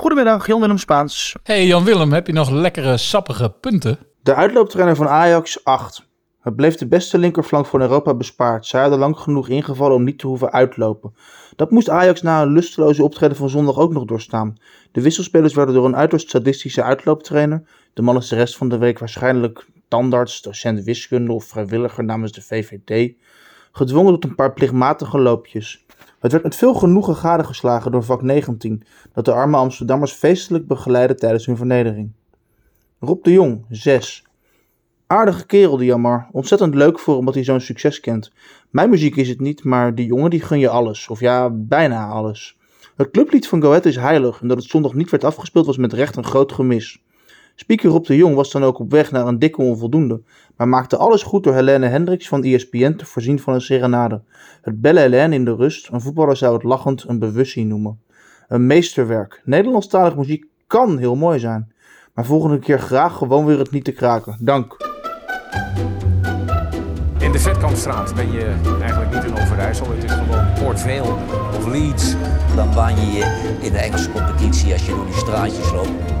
Goedemiddag, Jan-Willem Spaans. Hey Jan-Willem, heb je nog lekkere sappige punten? De uitlooptrainer van Ajax 8. Het bleef de beste linkerflank van Europa bespaard. Zij hadden lang genoeg ingevallen om niet te hoeven uitlopen. Dat moest Ajax na een lusteloze optreden van zondag ook nog doorstaan. De wisselspelers werden door een uiterst sadistische uitlooptrainer, de man is de rest van de week waarschijnlijk tandarts, docent wiskunde of vrijwilliger namens de VVD, gedwongen tot een paar plichtmatige loopjes. Het werd met veel genoegen gadegeslagen door vak 19, dat de arme Amsterdammers feestelijk begeleidde tijdens hun vernedering. Rob de Jong, 6. Aardige kerel die jammer. Ontzettend leuk voor omdat hij zo'n succes kent. Mijn muziek is het niet, maar die jongen die gun je alles. Of ja, bijna alles. Het clublied van Go Ahead is heilig en dat het zondag niet werd afgespeeld was met recht een groot gemis. Speaker Rob de Jong was dan ook op weg naar een dikke onvoldoende, maar maakte alles goed door Helene Hendricks van ESPN te voorzien van een serenade. Het bellen Helene in de rust, een voetballer zou het lachend een bewustzijn noemen. Een meesterwerk. Nederlandstalige muziek kan heel mooi zijn, maar volgende keer graag gewoon weer het niet te kraken. Dank. In de Vetkampstraat ben je eigenlijk niet in Overijssel. Het is gewoon Port Vale of Leeds. Dan baan je je in de Engelse competitie als je door die straatjes loopt.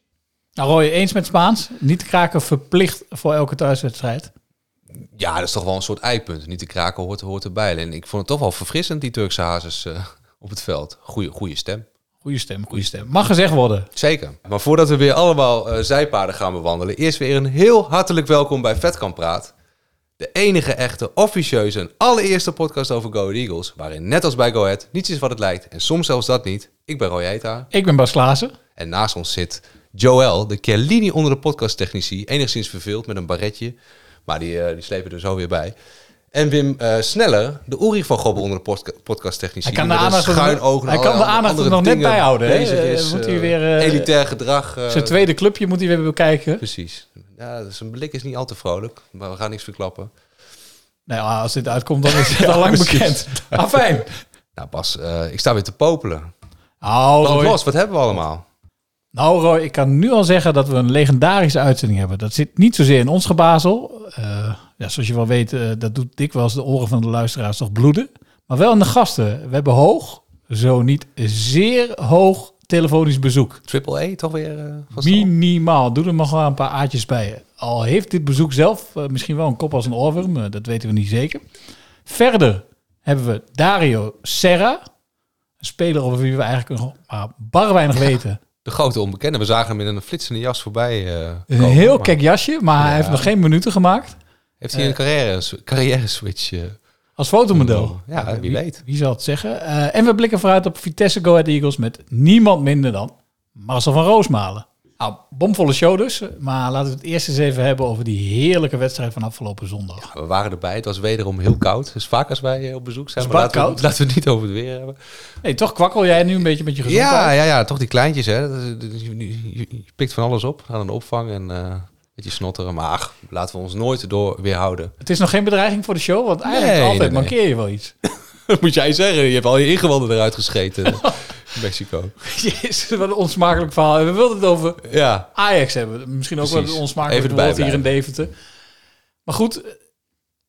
Nou Roy, eens met Spaans. Niet te kraken verplicht voor elke thuiswedstrijd. Ja, dat is toch wel een soort eikpunt. Niet te kraken hoort, hoort erbij. En ik vond het toch wel verfrissend, die Turkse hazes eh, op het veld. Goeie, goede stem. Goeie stem, goede stem. Mag gezegd worden. Zeker. Maar voordat we weer allemaal eh, zijpaden gaan bewandelen, eerst weer een heel hartelijk welkom bij Vetkamp Praat. De enige echte, officieuze en allereerste podcast over Go Eagles. Waarin net als bij Go Ahead niets is wat het lijkt. En soms zelfs dat niet. Ik ben Roy Eita. Ik ben Bas Klaassen. En naast ons zit Joël, de Chiellini onder de podcasttechnici. Enigszins verveeld met een baretje. Maar die, eh, die slepen er zo weer bij. En Wim eh, Sneller, de Uri van Gobbe onder de podca- podcasttechnici. Hij kan de aandacht er schuin nog- oog en hij kan de aandacht er nog net bij houden, Eh, is, moet hij weer, elitair gedrag. Zijn tweede clubje moet hij weer bekijken. Precies. Ja, zijn blik is niet al te vrolijk. Maar we gaan niks verklappen. Nou ja, als dit uitkomt, dan is het al lang precies. bekend. Ah, fijn. Nou Bas, ik sta weer te popelen. Roy, los, wat hebben we allemaal? Nou, Roy, ik kan nu al zeggen dat we een legendarische uitzending hebben. Dat zit niet zozeer in ons gebazel. Eh, ja, zoals je wel weet, eh, dat doet dikwijls de oren van de luisteraars toch bloeden. Maar wel aan de gasten. We hebben hoog, zo niet zeer hoog telefonisch bezoek. Triple E toch weer stal? Minimaal. Doe er nog wel een paar aatjes bij. Al heeft dit bezoek zelf misschien wel een kop als een oorworm. dat weten we niet zeker. Verder hebben we Dario Serra. Een speler over wie we eigenlijk nog maar bar weinig weten. De grote onbekende. We zagen hem in een flitsende jas voorbij. eh, Een komen, heel kek jasje, maar hij heeft nog geen minuten gemaakt. Heeft hij een carrière, carrière switch? eh, Als fotomodel. Ja, wie weet. Wie zal het zeggen? Eh, en we blikken vooruit op Vitesse Go Ahead Eagles met niemand minder dan Marcel van Roosmalen. Nou, bomvolle show dus. Maar laten we het eerst eens even hebben over die heerlijke wedstrijd van afgelopen zondag. We waren erbij. Het was wederom heel koud. Dus vaak als wij eh, op bezoek zijn. Maar laten, we, koud. laten we het niet over het weer hebben. Nee, toch kwakkel jij nu een beetje met je gezondheid. Ja, ja, ja, toch die kleintjes. Hè. Je, pikt van alles op. Aan de opvang en een beetje snotteren. Maar ach, laten we ons nooit door weerhouden. Het is nog geen bedreiging voor de show, want eigenlijk Nee, altijd nee, nee. mankeer je wel iets. Dat moet jij zeggen. Je hebt al je ingewanden eruit gescheten. Mexico. Jezus, wat een onsmakelijk verhaal. En We wilden het over Ja, Ajax hebben. Misschien ook wel Precies. een onsmakelijk erbij hier in Deventer. Maar goed,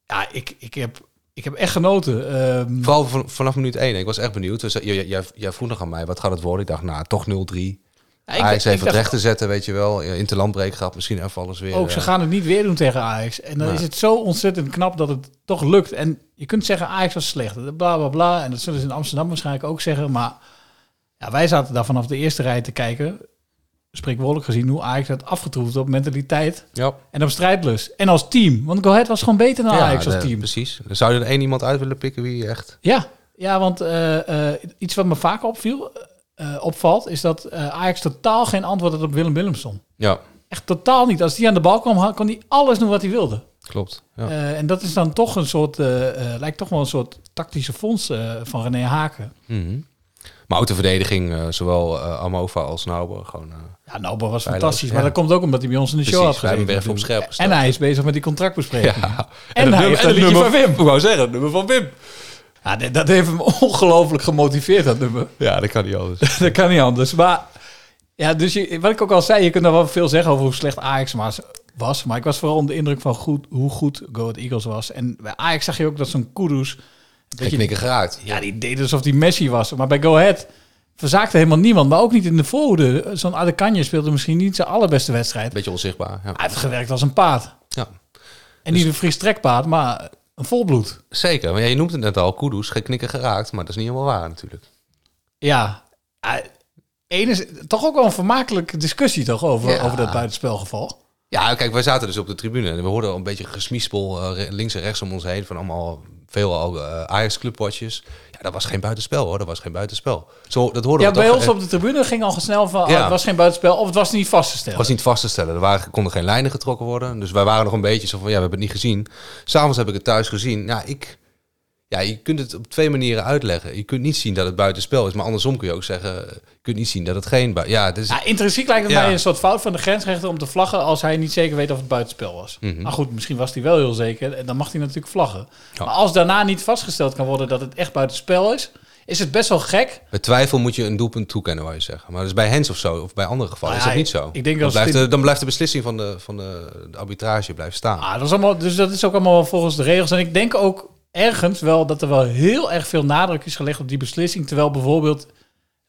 ja, ik, ik, heb, ik heb echt genoten. Ehm, vooral van- vanaf minuut 1. Ik was echt benieuwd. Dus, eh, jij, jij, jij vroeg nog aan mij, wat gaat het worden? Ik dacht, nou, toch 0-3. ja, ik- Ajax even dacht recht te zetten, weet je wel. In de landbreek gehad, misschien even alles weer. Ook, ze eh, gaan het niet weer doen tegen Ajax. En dan is het zo ontzettend knap dat het toch lukt. En je kunt zeggen, Ajax was slecht. Bla, bla, bla. En dat zullen ze in Amsterdam waarschijnlijk ook zeggen. Maar ja, wij zaten daar vanaf de eerste rij te kijken. Spreekwoordelijk gezien hoe Ajax had afgetroefd op mentaliteit. Ja, En op strijdlust. En als team. Want Go Ahead was gewoon beter dan Ajax als team. Precies. Dan zou je er één iemand uit willen pikken wie echt... Ja, ja want eh, eh, iets wat me vaak opviel, eh, opvalt, is dat Ajax totaal geen antwoord had op Willem Willemson. Ja, Echt totaal niet. Als die aan de bal kwam, kon hij alles doen wat hij wilde. klopt. Ja. En dat is dan toch een soort, eh, lijkt toch wel een soort tactische fonds van René Haken. Mhm. Maar ook de verdediging, eh, zowel eh, Amova als Nauber, gewoon... eh, Ja, Nauber was fantastisch. ja. Maar dat komt ook omdat hij bij ons in de show had gezeten. hem op scherp gesteld. En hij is bezig met die contractbesprekingen. En, het hij nummer- heeft en een liedje van nummer- Wim. Ik wou zeggen, het nummer van Wim. Ja, dat heeft hem ongelooflijk gemotiveerd, dat nummer. Ja, dat kan niet anders. dat kan niet anders. Maar ja, dus je, wat ik ook al zei, je kunt er wel veel zeggen over hoe slecht Ajax was. was maar ik was vooral onder de indruk van goed, hoe goed Go Ahead Eagles was. En bij Ajax zag je ook dat zo'n Kudus... Geen dat je- knikken geraakt. Ja, die deed alsof die Messi was. Maar bij Go Ahead verzaakte helemaal niemand. Maar ook niet in de voorhoede. Zo'n Adekanje speelde misschien niet zijn allerbeste wedstrijd. Beetje onzichtbaar. Ja. Hij heeft gewerkt als een paard. Ja. En niet een fris trekpaard, maar een volbloed. Zeker, maar ja, je noemt het net al, Kudus, geen geraakt, maar dat is niet helemaal waar natuurlijk. Ja, één is toch ook wel een vermakelijke discussie toch over, Ja. over dat buitenspelgeval. Ja, kijk, wij zaten dus op de tribune en we hoorden al een beetje gesmiespel eh, links en rechts om ons heen van allemaal veel al eh, Ajax clubwatches. Ja, dat was geen buitenspel hoor, dat was geen buitenspel. Zo, dat hoorden Ja, bij ons eh, op de tribune ging al snel van, Ja. oh, het was geen buitenspel of het was niet vast te stellen. was niet vast te stellen. Er waren, konden geen lijnen getrokken worden. Dus wij waren nog een beetje zo van, ja, we hebben het niet gezien. S'avonds heb ik het thuis gezien. Ja, ik... Ja, je kunt het op twee manieren uitleggen. Je kunt niet zien dat het buitenspel is, maar andersom kun je ook zeggen, je kunt niet zien dat het geen Ja, het is, Ja, intrinsiek lijkt het Ja. mij een soort fout van de grensrechter om te vlaggen als hij niet zeker weet of het buitenspel was. Mhm. Maar goed, misschien was hij wel heel zeker en dan mag hij natuurlijk vlaggen. Ja. Maar als daarna niet vastgesteld kan worden dat het echt buitenspel is, is het best wel gek. Bij twijfel moet je een doelpunt toekennen, wou je zeggen. Maar dus bij Hens of zo, of bij andere gevallen, Nou is ja, dat niet zo. ik denk dan, blijft de, dan blijft de beslissing van de, van de, de arbitrage blijft staan. Ah, dat is allemaal, dus dat is ook allemaal volgens de regels. En ik denk ook ergens wel dat er wel heel erg veel nadruk is gelegd op die beslissing. Terwijl bijvoorbeeld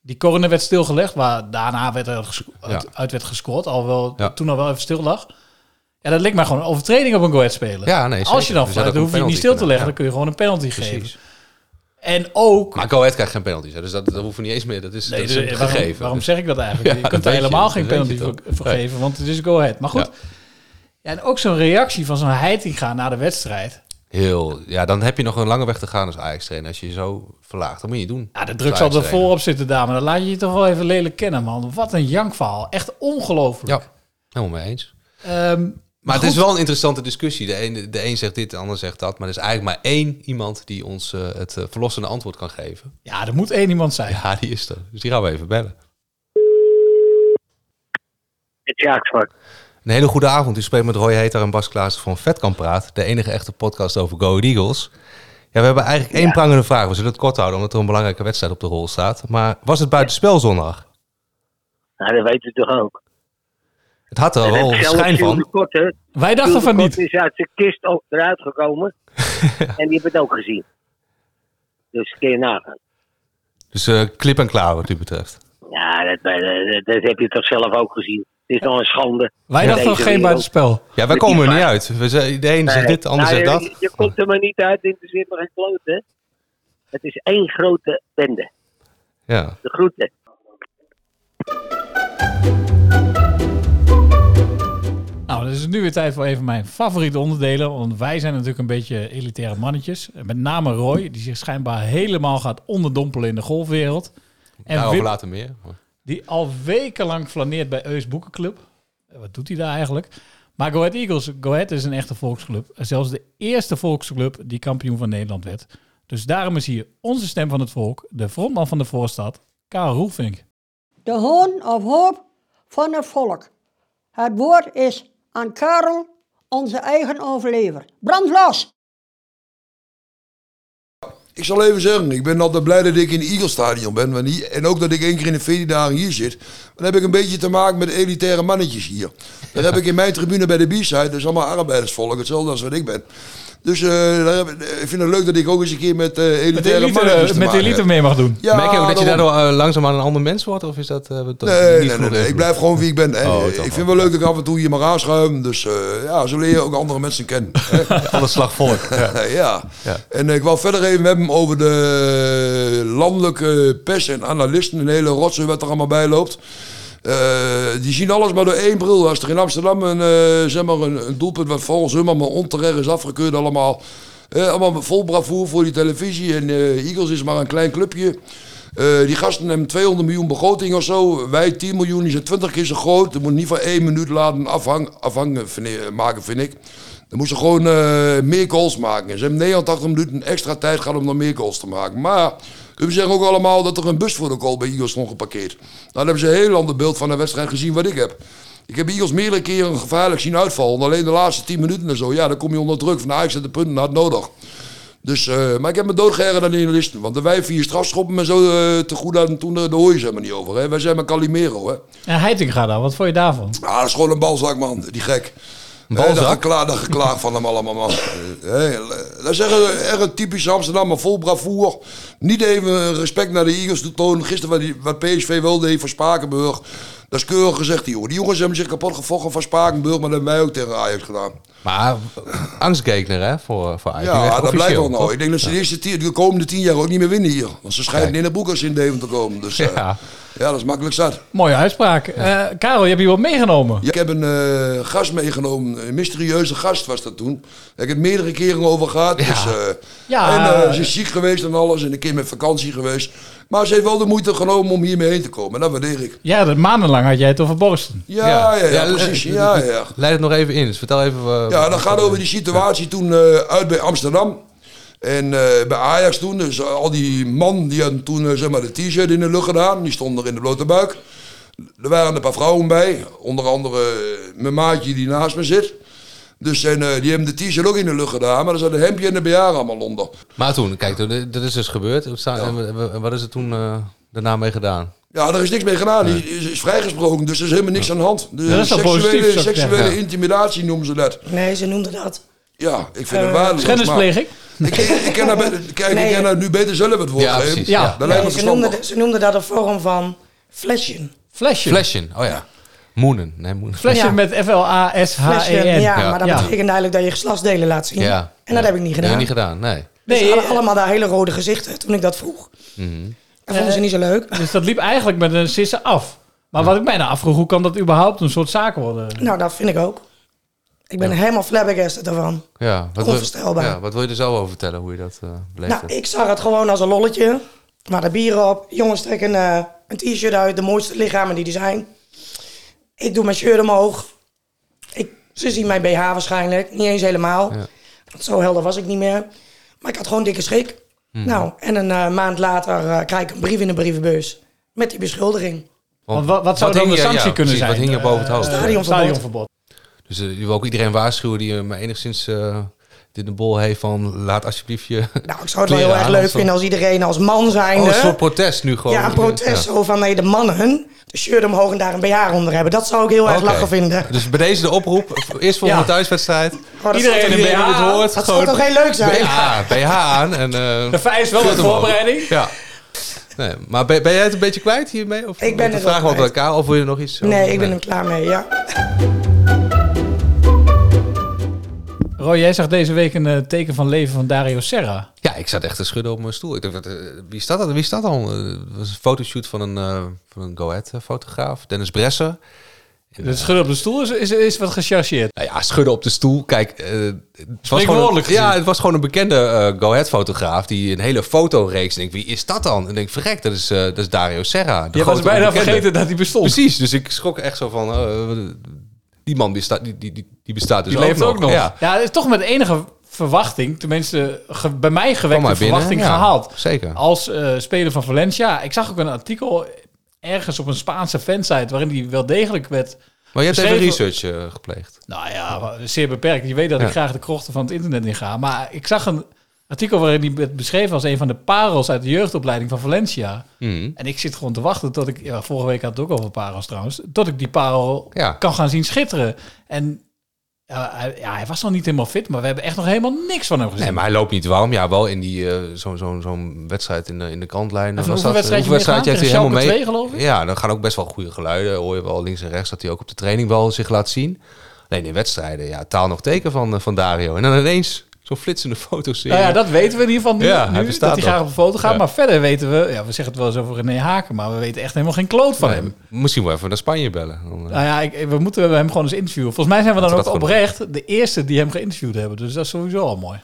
die corner werd stilgelegd, waar daarna werd er uit, uit werd gescoord, alhoewel Ja. toen al wel even stil lag. Ja, dat leek mij gewoon een overtreding op een go ahead speler. Ja, nee, Als je dan Dus fluit, dan hoef je niet stil te penalty leggen, dan kun je gewoon een penalty geven. En ook... Maar Go Ahead krijgt geen penalties, hè, dus dat, dat hoeven we niet eens meer. Dat is, Nee, dat is dus een waarom, gegeven. waarom Dus- zeg ik dat eigenlijk? Ja, je kunt er je, helemaal geen penalty voor, geven, want het is go ahead. Maar goed, Ja. ja. en ook zo'n reactie van zo'n Heitinga na de wedstrijd. Heel, ja, dan heb je nog een lange weg te gaan als Ajax-trainer. Als je je zo verlaagt, dat moet je doen. Ja, de druk zal er voorop zitten, dame. Dan laat je je toch wel even lelijk kennen, man. Wat een jankverhaal. Echt ongelooflijk. Ja, helemaal mee eens. Ehm, Maar het is wel een interessante discussie. De een, de een zegt dit, de ander zegt dat. Maar er is eigenlijk maar één iemand die ons eh, het eh, verlossende antwoord kan geven. Ja, er moet één iemand zijn. Ja, die is er. Dus die gaan we even bellen. Het Jaaksvak. Een hele goede avond. U spreekt met Roy Heter en Bas Klaassen van Vetkamp Praat. De enige echte podcast over Go Eagles. Ja, we hebben eigenlijk één prangende vraag. We zullen het kort houden, omdat er een belangrijke wedstrijd op de rol staat. Maar was het buitenspel zondag? Nou, dat weet u toch ook. Het had er wel schijn van. Wij dachten van niet. is uit zijn kist ook eruit gekomen. en die heeft het ook gezien. Dus kun je nagaan. Dus eh, klip en klaar wat u betreft. Ja, dat, dat, dat heb je toch zelf ook gezien. Is nog een schande. Wij dachten nog geen buitenspel. Ja, wij komen er niet uit. We zeggen, de ene zegt Nee. dit, de ander Nou, zegt je- dat. Je, komt er maar niet uit, het interesseert me geen kloot, hè. Het is één grote bende. Ja. De groeten. Nou, dan is het nu weer tijd voor even mijn favoriete onderdelen. Want wij zijn natuurlijk een beetje elitaire mannetjes. Met name Roy, die zich schijnbaar helemaal gaat onderdompelen in de golfwereld. En Daarover Wim, later meer. Die al wekenlang flaneert bij Eus Boekenclub. Eh, Wat doet hij daar eigenlijk? Maar Go Ahead Eagles, Go Ahead is een echte volksclub. Zelfs de eerste volksclub die kampioen van Nederland werd. Dus daarom is hier onze stem van het volk, de frontman van de voorstad, Karel Roelvink. De hoon of hoop van het volk. Het woord is aan Karel, onze eigen overlever. Brand los! Ik zal even zeggen, ik ben altijd blij dat ik in het Eagle-stadion ben. want En ook dat ik één keer in de veerdagen hier zit. Dan heb ik een beetje te maken met elitaire mannetjes hier. Dat heb ik in mijn tribune bij de B-side. Dat is allemaal arbeidersvolk, hetzelfde als wat ik ben. Dus eh, ik, vind het leuk dat ik ook eens een keer met eh Met de elitaire elite, met elite mee mag doen. Ja, Merk je ook dat je daardoor uh, langzaamaan een ander mens wordt? Of is dat, eh, dat Nee, niet nee, nee, Ik blijf gewoon wie ik ben. Oh, ik vind wel. wel leuk dat ik af en toe hier mag aanschuiven. Dus eh, ja, zo leer je ook andere mensen kennen. hè. Alle slag volk. Ja. ja. En ik wil verder even hebben over de landelijke pers en analisten. Een hele rotzooi wat er allemaal bij loopt. Eh, die zien alles maar door één bril. Als er in Amsterdam een, eh, zeg maar een, doelpunt wat volgens hun allemaal onterecht is afgekeurd allemaal. eh, allemaal vol bravoer voor die televisie. En Eagles is maar een klein clubje. Die gasten hebben 200 miljoen begroting of zo. Wij 10 miljoen, die zijn 20 keer zo groot. Dat moet niet van één minuut laten afhang, afhangen maken, vind ik. Dan moesten gewoon meer goals maken. En ze hebben 89 minuten extra tijd gehad om nog meer goals te maken. Maar We zeggen ook allemaal dat er een bus voor de goal bij Eagles stond geparkeerd. Nou, dan hebben ze een heel ander beeld van de wedstrijd gezien wat ik heb. Ik heb Eagles meerdere keren gevaarlijk zien uitvallen. Alleen de laatste 10 minuten en zo, ja, dan kom je onder druk van Ajax zet de punten hard nodig. Dus, eh, maar ik heb me doodgeërgerd aan de analisten. Want de wij vier strafschoppen me zo eh, te goed aan toen, uh, daar hoor je ze helemaal niet over. Hè. Wij zijn maar Calimero, hè. En Heitinga dan, wat vond je daarvan? Ah, dat is gewoon een balzak, man. Die gek. Balzak? dat geklaag, dat geklaag van hem allemaal, man. Hé, dat is echt een, echt een typisch Amsterdam, maar vol bravoer. Niet even respect naar de Eagles toe tonen. Gisteren wat, PSV wel deed voor Spakenburg. Dat is keurig gezegd, die jongen. Die jongens hebben zich kapot gevochten van Spakenburg, maar dat hebben wij ook tegen Ajax gedaan. Maar angstgekner, hè, voor, voor Ajax. Ja, dat blijkt wel nou. Ik denk dat ze de, eerste tien, de komende tien jaar ook niet meer winnen hier. Want ze schijnen in de boek als ze in Deventer komen. Dus eh, Ja. Ja, dat is makkelijk zat. Mooie uitspraak. Eh, Karel, je hebt hier wat meegenomen. Ja, ik heb een eh, gast meegenomen, een mysterieuze gast was dat toen. Daar heb ik het meerdere keren over gehad. Dus, eh, Ja. En eh, ze is ziek geweest en alles en een keer met vakantie geweest. Maar ze heeft wel de moeite genomen om hiermee heen te komen. En dat waardeer ik. Ja, dat maandenlang had jij het over Borsten. Ja, ja, ja, Ja, precies. Ja, ja. Leid het nog even in. Dus vertel even... Ja, dat gaat over die situatie toen eh, uit bij Amsterdam. En eh, bij Ajax toen, dus al die man die hadden toen eh, zeg maar de t-shirt in de lucht gedaan. Die stonden er in de blote buik. Er waren een paar vrouwen bij. Onder andere eh, mijn maatje die naast me zit. Dus en, eh, die hebben de t-shirt ook in de lucht gedaan. Maar er zat een hemdje en een BH allemaal onder. Maar toen, kijk, toen, dat is dus gebeurd. En wa- wat is er toen eh, daarna mee gedaan? Ja, er is niks mee gedaan. Die is, is vrijgesproken, dus er is helemaal niks aan de hand. De Dat is wel seksuele, positief, seksuele intimidatie noemen ze dat. Nee, ze noemden dat. Ja, ik vind het waardeloos. Schennispleging? Ik, ik, ken dat, be- kijk, Nee. ik ken dat nu beter zelf het woord. Ja, precies, Ja. Dat Nee, ze, noemden, ze noemden dat een vorm van flesje. Flesje. Flesjen, oh ja. Moenen, nee, moenen. Flesje Ja. met F-L-A-S-H-E-N. ja, Ja. maar dat Ja. betekent eigenlijk dat je geslachtsdelen laat zien. Ja. En dat Ja. heb ik niet Dat heb gedaan. je niet gedaan, nee. Dus Nee, ze hadden eh, allemaal daar hele rode gezichten toen ik dat vroeg. Mhm. Dat vonden ze niet zo leuk. Dus dat liep eigenlijk met een sissen af. Maar wat ik mij nou afvroeg, hoe kan dat überhaupt een soort zaken worden? Nou, dat vind ik ook. Ik ben helemaal flabbergasted ervan. Ja, wat wil, Onvoorstelbaar. ja, wat wil je er zo over vertellen, hoe je dat eh beleefd Nou, hebt? ik zag het gewoon als een lolletje. Maar de bieren op. Jongens trekken eh, een t-shirt uit. De mooiste lichamen die er zijn. Ik doe mijn shirt omhoog. Ik, ze zien mijn BH waarschijnlijk. Niet eens helemaal. Ja. Want zo helder was ik niet meer. Maar ik had gewoon dikke schrik. Mhm. Nou, en een eh, maand later eh, krijg ik een brief in de brievenbus. Met die beschuldiging. Want wat, wat zou dan hing de je- sanctie ja, kunnen precies, zijn? Wat hing je boven het hoofd? Stadionverbod. stadionverbod. Dus eh, je wil ook iedereen waarschuwen die eh, maar enigszins eh dit de bol heeft van laat alsjeblieft je Nou, ik zou het wel heel erg leuk vinden als iedereen als man zijnde... Oh, een soort protest nu gewoon. Ja, een protest zo van nee, de mannen de shirt omhoog en daar een BH onder hebben. Dat zou ik heel erg lachen vinden. Dus bij deze de oproep. Eerst voor Ja. een thuiswedstrijd. Oh, Iedereen een BH dit hoort. Dat zou toch heel leuk zijn? BH, BH aan. En, eh, De feit is wel een voorbereiding. Ja. Nee, maar ben, ben jij het een beetje kwijt hiermee? Of, Ik ben het vraag over kwijt. elkaar of wil je nog iets? Nee, over- ik ben er klaar mee, ja. Roy, jij zag deze week een eh, teken van leven van Dario Serra. Ja, ik zat echt te schudden op mijn stoel. Ik dacht, wat, eh, wie staat dat? Wie staat dan? Eh, Het was een fotoshoot van een, van een Go Ahead eh, fotograaf, Dennis Bresser. Het schudden op de stoel is, is, is wat gechargeerd. Nou ja, schudden op de stoel. Kijk, het was gewoon een, ja, het was gewoon een bekende eh Go Ahead fotograaf die een hele fotoreeks. En ik, wie is dat dan? En ik denk, verrek, dat is, eh, dat is Dario Serra. Je was bijna vergeten dat hij bestond. Precies, dus ik schrok echt zo van, die man die, staat, die, die, die, die bestaat dus Die leeft ook nog. Ja, Ja, het is toch met enige verwachting, tenminste ge- bij mij gewekte maar binnen, verwachting ja, gehaald. Zeker. Als eh, speler van Valencia. Ik zag ook een artikel ergens op een Spaanse fansite waarin hij wel degelijk werd Maar je hebt even research eh, gepleegd. Nou ja, zeer beperkt. Je weet dat Ja. ik graag de krochten van het internet in ga. Maar ik zag een artikel waarin hij werd beschreven als een van de parels uit de jeugdopleiding van Valencia. Mhm. En ik zit gewoon te wachten tot ik, ja, vorige week had het ook over parels trouwens, tot ik die parel Ja. kan gaan zien schitteren. En ja, hij, ja, hij was nog niet helemaal fit, maar we hebben echt nog helemaal niks van hem gezien. Nee, maar hij loopt niet warm. Ja, wel in die eh, zo'n zo'n zo'n wedstrijd in de, in de kantlijn. Was dat- wedstrijdje hoeveel meegegaan? heeft hij helemaal mee? Tegen Schalke 2 geloof ik? Ja, dan gaan ook best wel goede geluiden. Hoor je wel links en rechts dat hij ook op de training wel zich laat zien. Alleen in wedstrijden, ja, taal nog teken van, eh, van Dario. En dan ineens zo'n flitsende foto's. Nou ja, dat weten we in ieder geval nu, Ja, nu, hij bestaat dat hij graag op de foto gaat. Ja. Maar verder weten we, ja, we zeggen het wel eens over René Haken, maar we weten echt helemaal geen kloot van Nee, hem. Misschien wel even naar Spanje bellen. Eh, Nou ja, ik, we moeten hem gewoon eens interviewen. Volgens mij zijn we dan ook oprecht de eerste die hem geïnterviewd hebben. Dus dat is sowieso al mooi.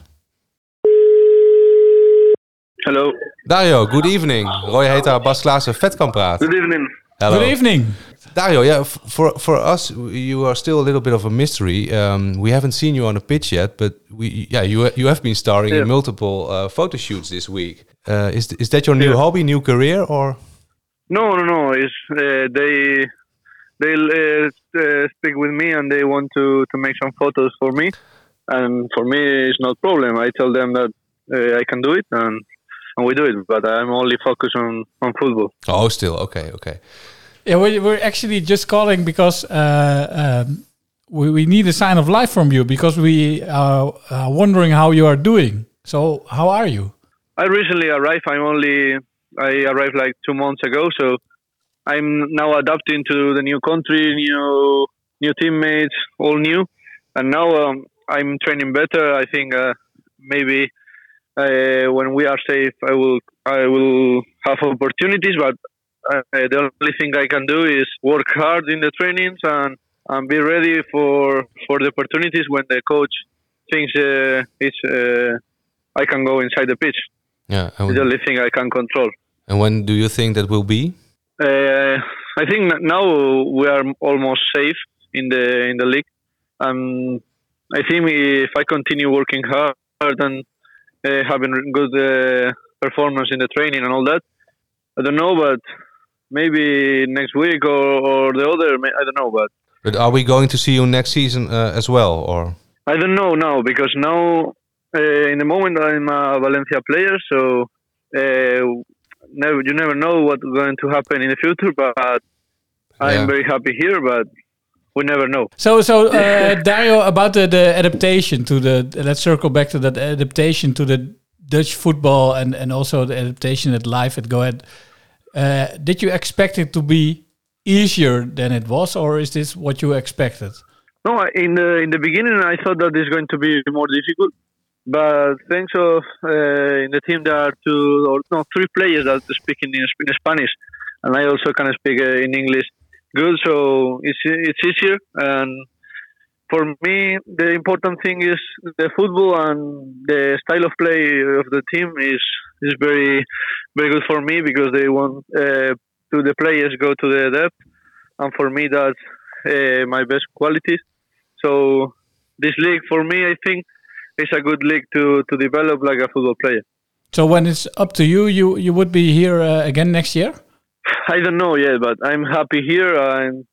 Hallo. Dario, good evening. Roy heet daar Bas Klaassen, vet kan praten. Good evening. Hello. Good evening. Dario, yeah, for for us, you are still a little bit of a mystery. Um, we haven't seen you on a pitch yet, but we, yeah, you you have been starring in multiple uh, photo shoots this week. Uh, is is that your new hobby, new career, or? No, no, no. It's uh, they they uh, uh, speak with me and they want to to make some photos for me, and for me it's not problem. I tell them that uh, I can do it and and we do it. But I'm only focused on on football. Oh, still okay, okay. Yeah, we're, we're actually just calling because uh, um, we, we need a sign of life from you because we are uh, wondering how you are doing. So, how are you? I recently arrived. I'm only I arrived like two months ago, so I'm now adapting to the new country, new new teammates, all new, and now um, I'm training better. I think uh, maybe uh, when we are safe, I will I will have opportunities, but uh, the only thing I can do is work hard in the trainings and, and be ready for for the opportunities when the coach thinks uh, it's uh, I can go inside the pitch. Yeah. It's the only thing I can control. And when do you think that will be? Uh, I think now we are almost safe in the in the league. Um, I think if I continue working hard and uh, having good uh, performance in the training and all that, I don't know, but maybe next week or, or the other. I don't know, but But are we going to see you next season uh, as well, or? I don't know now because now uh, in the moment I'm a Valencia player, so uh, never you never know what's going to happen in the future. But Yeah. I'm very happy here, but we never know. So, so uh, Dario, about the, the adaptation to the, let's circle back to that adaptation to the Dutch football and, and also the adaptation at life at Go Ahead. Uh, did you expect it to be easier than it was, or is this what you expected? No, in the in the beginning I thought that it's going to be more difficult, but thanks of uh, in the team there are two or no three players that speak in, in Spanish, and I also can speak uh, in English good, so it's it's easier. And for me, the important thing is the football and the style of play of the team is is very very good for me because they want uh, to the players go to the depth, and for me that's uh, my best qualities. So this league for me, I think, is a good league to to develop like a football player. So when it's up to you, you you would be here uh, again next year. I don't know yet, but I'm happy here and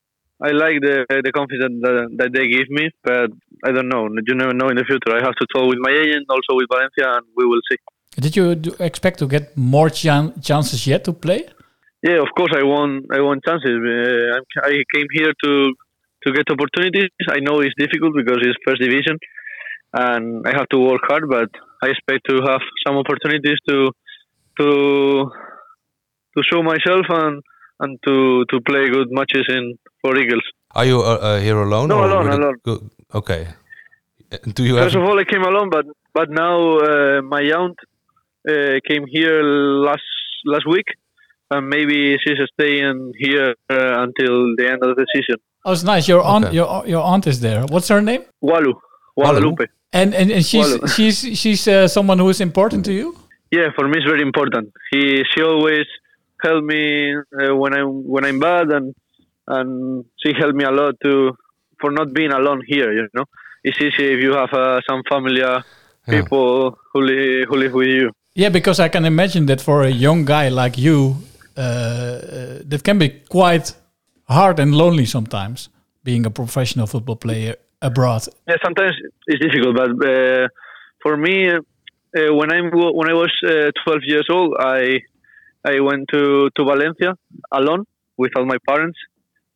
I like the the confidence that, that they give me. But I don't know. You never know in the future. I have to talk with my agent, also with Valencia, and we will see. Did you expect to get more chan- chances yet to play? Yeah, of course, I want I want chances. Uh, I came here to to get opportunities. I know it's difficult because it's first division, and I have to work hard. But I expect to have some opportunities to to to show myself and and to to play good matches in for Eagles. Are you uh, uh, here alone? No, or alone, with alone. go- okay. Do you have? First of all, I came alone, but but now uh, my aunt uh, came here last last week, and maybe she's staying here uh, until the end of the season. Oh, it's nice. Your aunt, Okay. your your aunt is there. What's her name? Walu, Guadalupe. And and, and she's Walu. she's she's uh, someone who is important to you. Yeah, for me it's very important. He she always helped me uh, when I'm when I'm bad, and and she helped me a lot to for not being alone here. You know, it's easy if you have uh, some familiar people who li- who live with you. Yeah, because I can imagine that for a young guy like you, uh, uh, that can be quite hard and lonely sometimes. Being a professional football player abroad. Yeah, sometimes it's difficult, but uh, for me, uh, when I when I was uh, 12 years old, I I went to, to Valencia alone without my parents